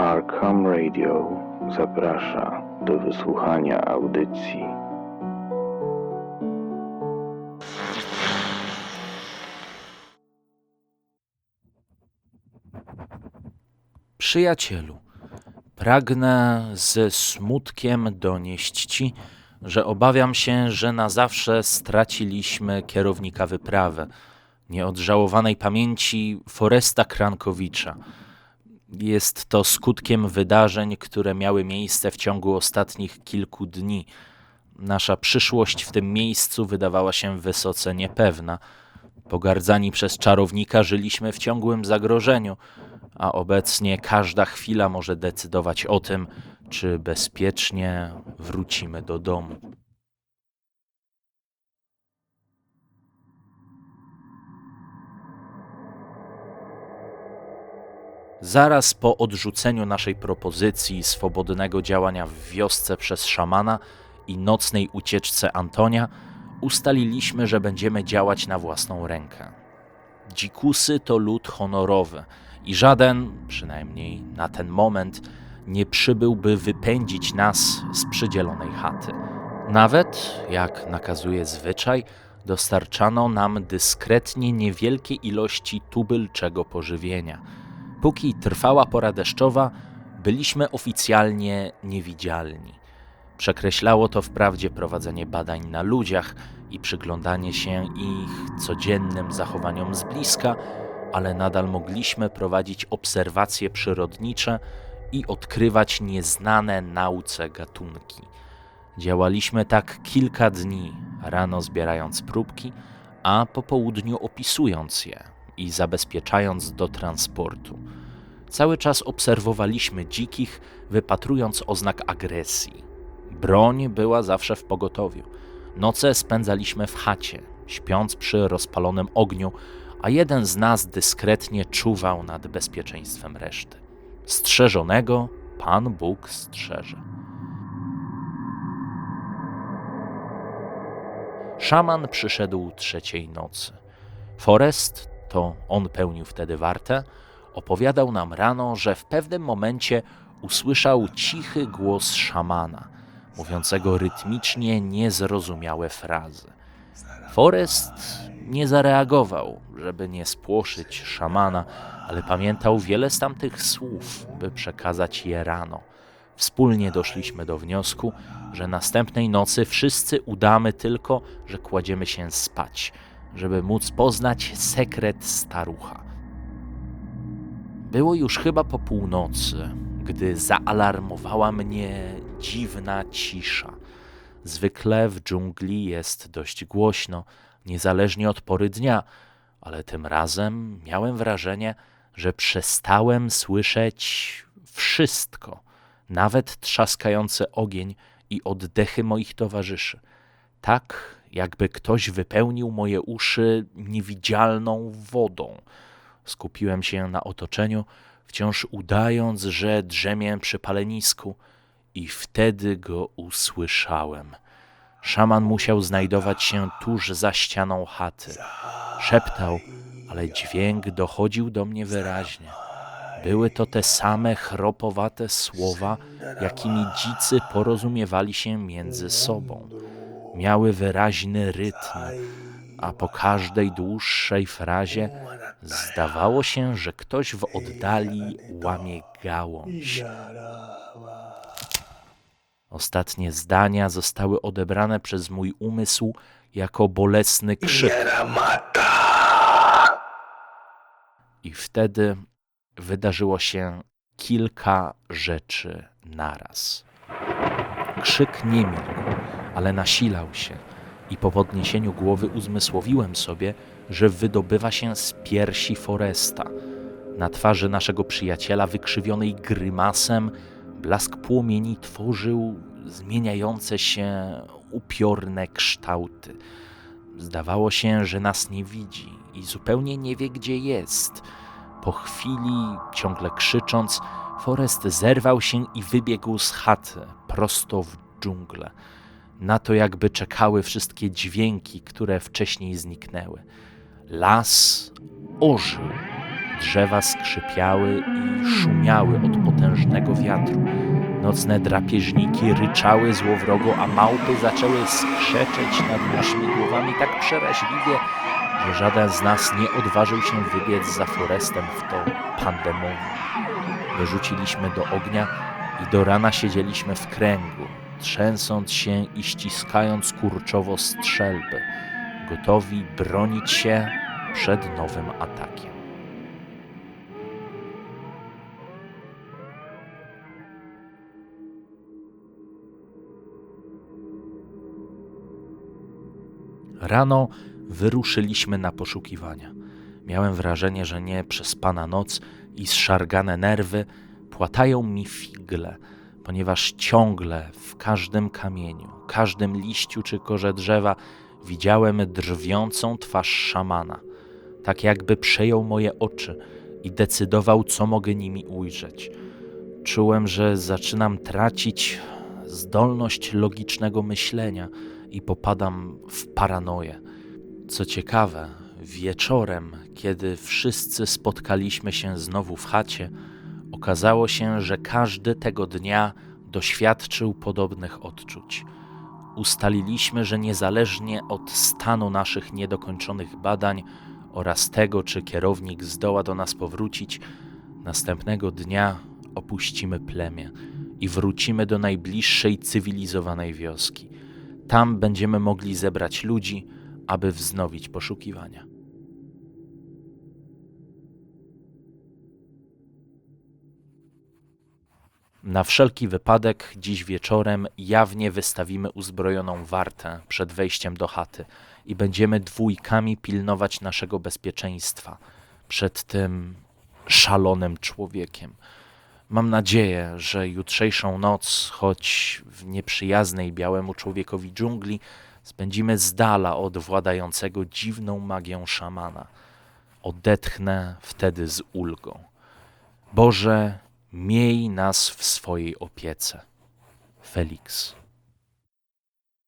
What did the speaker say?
Arkham Radio zaprasza do wysłuchania audycji. Przyjacielu, pragnę ze smutkiem donieść Ci, że obawiam się, że na zawsze straciliśmy kierownika wyprawy, nieodżałowanej pamięci Foresta Krankowicza. Jest to skutkiem wydarzeń, które miały miejsce w ciągu ostatnich kilku dni. Nasza przyszłość w tym miejscu wydawała się wysoce niepewna. Pogardzani przez czarownika żyliśmy w ciągłym zagrożeniu, a obecnie każda chwila może decydować o tym, czy bezpiecznie wrócimy do domu. Zaraz po odrzuceniu naszej propozycji swobodnego działania w wiosce przez szamana i nocnej ucieczce Antonia, ustaliliśmy, że będziemy działać na własną rękę. Dzikusy to lud honorowy i żaden, przynajmniej na ten moment, nie przybyłby wypędzić nas z przydzielonej chaty. Nawet, jak nakazuje zwyczaj, dostarczano nam dyskretnie niewielkie ilości tubylczego pożywienia. Póki trwała pora deszczowa, byliśmy oficjalnie niewidzialni. Przekreślało to wprawdzie prowadzenie badań na ludziach i przyglądanie się ich codziennym zachowaniom z bliska, ale nadal mogliśmy prowadzić obserwacje przyrodnicze i odkrywać nieznane nauce gatunki. Działaliśmy tak kilka dni, rano zbierając próbki, a po południu opisując je i zabezpieczając do transportu. Cały czas obserwowaliśmy dzikich, wypatrując oznak agresji. Broń była zawsze w pogotowiu. Noce spędzaliśmy w chacie, śpiąc przy rozpalonym ogniu, a jeden z nas dyskretnie czuwał nad bezpieczeństwem reszty. Strzeżonego Pan Bóg strzeże. Szaman przyszedł trzeciej nocy. Forest, to on pełnił wtedy wartę, opowiadał nam rano, że w pewnym momencie usłyszał cichy głos szamana, mówiącego rytmicznie niezrozumiałe frazy. Forest nie zareagował, żeby nie spłoszyć szamana, ale pamiętał wiele z tamtych słów, by przekazać je rano. Wspólnie doszliśmy do wniosku, że następnej nocy wszyscy udamy tylko, że kładziemy się spać, żeby móc poznać sekret starucha. Było już chyba po północy, gdy zaalarmowała mnie dziwna cisza. Zwykle w dżungli jest dość głośno, niezależnie od pory dnia, ale tym razem miałem wrażenie, że przestałem słyszeć wszystko, nawet trzaskający ogień i oddechy moich towarzyszy. Tak, jakby ktoś wypełnił moje uszy niewidzialną wodą. Skupiłem się na otoczeniu, wciąż udając, że drzemię przy palenisku, i wtedy go usłyszałem. Szaman musiał znajdować się tuż za ścianą chaty. Szeptał, ale dźwięk dochodził do mnie wyraźnie. Były to te same chropowate słowa, jakimi dzicy porozumiewali się między sobą. Miały wyraźny rytm, a po każdej dłuższej frazie zdawało się, że ktoś w oddali łamie gałąź. Ostatnie zdania zostały odebrane przez mój umysł jako bolesny krzyk. I wtedy wydarzyło się kilka rzeczy naraz. Krzyk nie milkł, ale nasilał się, i po podniesieniu głowy uzmysłowiłem sobie, że wydobywa się z piersi Foresta. Na twarzy naszego przyjaciela, wykrzywionej grymasem, blask płomieni tworzył zmieniające się upiorne kształty. Zdawało się, że nas nie widzi i zupełnie nie wie, gdzie jest. Po chwili, ciągle krzycząc, Forest zerwał się i wybiegł z chaty prosto w dżunglę. Na to jakby czekały wszystkie dźwięki, które wcześniej zniknęły. Las ożył. drzewa skrzypiały i szumiały od potężnego wiatru. Nocne drapieżniki ryczały złowrogo, a małpy zaczęły skrzeczeć nad naszymi głowami tak przeraźliwie, że żaden z nas nie odważył się wybiec za forestem w to pandemonium. Wyrzuciliśmy do ognia i do rana siedzieliśmy w kręgu, trzęsąc się i ściskając kurczowo strzelby, gotowi bronić się przed nowym atakiem. Rano wyruszyliśmy na poszukiwania. Miałem wrażenie, że nie przespana noc i zszargane nerwy płatają mi figle, ponieważ ciągle w każdym kamieniu, każdym liściu czy korze drzewa widziałem drwiącą twarz szamana, tak jakby przejął moje oczy i decydował, co mogę nimi ujrzeć. Czułem, że zaczynam tracić zdolność logicznego myślenia i popadam w paranoję. Co ciekawe, wieczorem, kiedy wszyscy spotkaliśmy się znowu w chacie, okazało się, że każdy tego dnia doświadczył podobnych odczuć. Ustaliliśmy, że niezależnie od stanu naszych niedokończonych badań oraz tego, czy kierownik zdoła do nas powrócić, następnego dnia opuścimy plemię i wrócimy do najbliższej cywilizowanej wioski. Tam będziemy mogli zebrać ludzi, aby wznowić poszukiwania. Na wszelki wypadek dziś wieczorem jawnie wystawimy uzbrojoną wartę przed wejściem do chaty i będziemy dwójkami pilnować naszego bezpieczeństwa przed tym szalonym człowiekiem. Mam nadzieję, że jutrzejszą noc, choć w nieprzyjaznej białemu człowiekowi dżungli, spędzimy z dala od władającego dziwną magią szamana. Odetchnę wtedy z ulgą. Boże, miej nas w swojej opiece. Felix.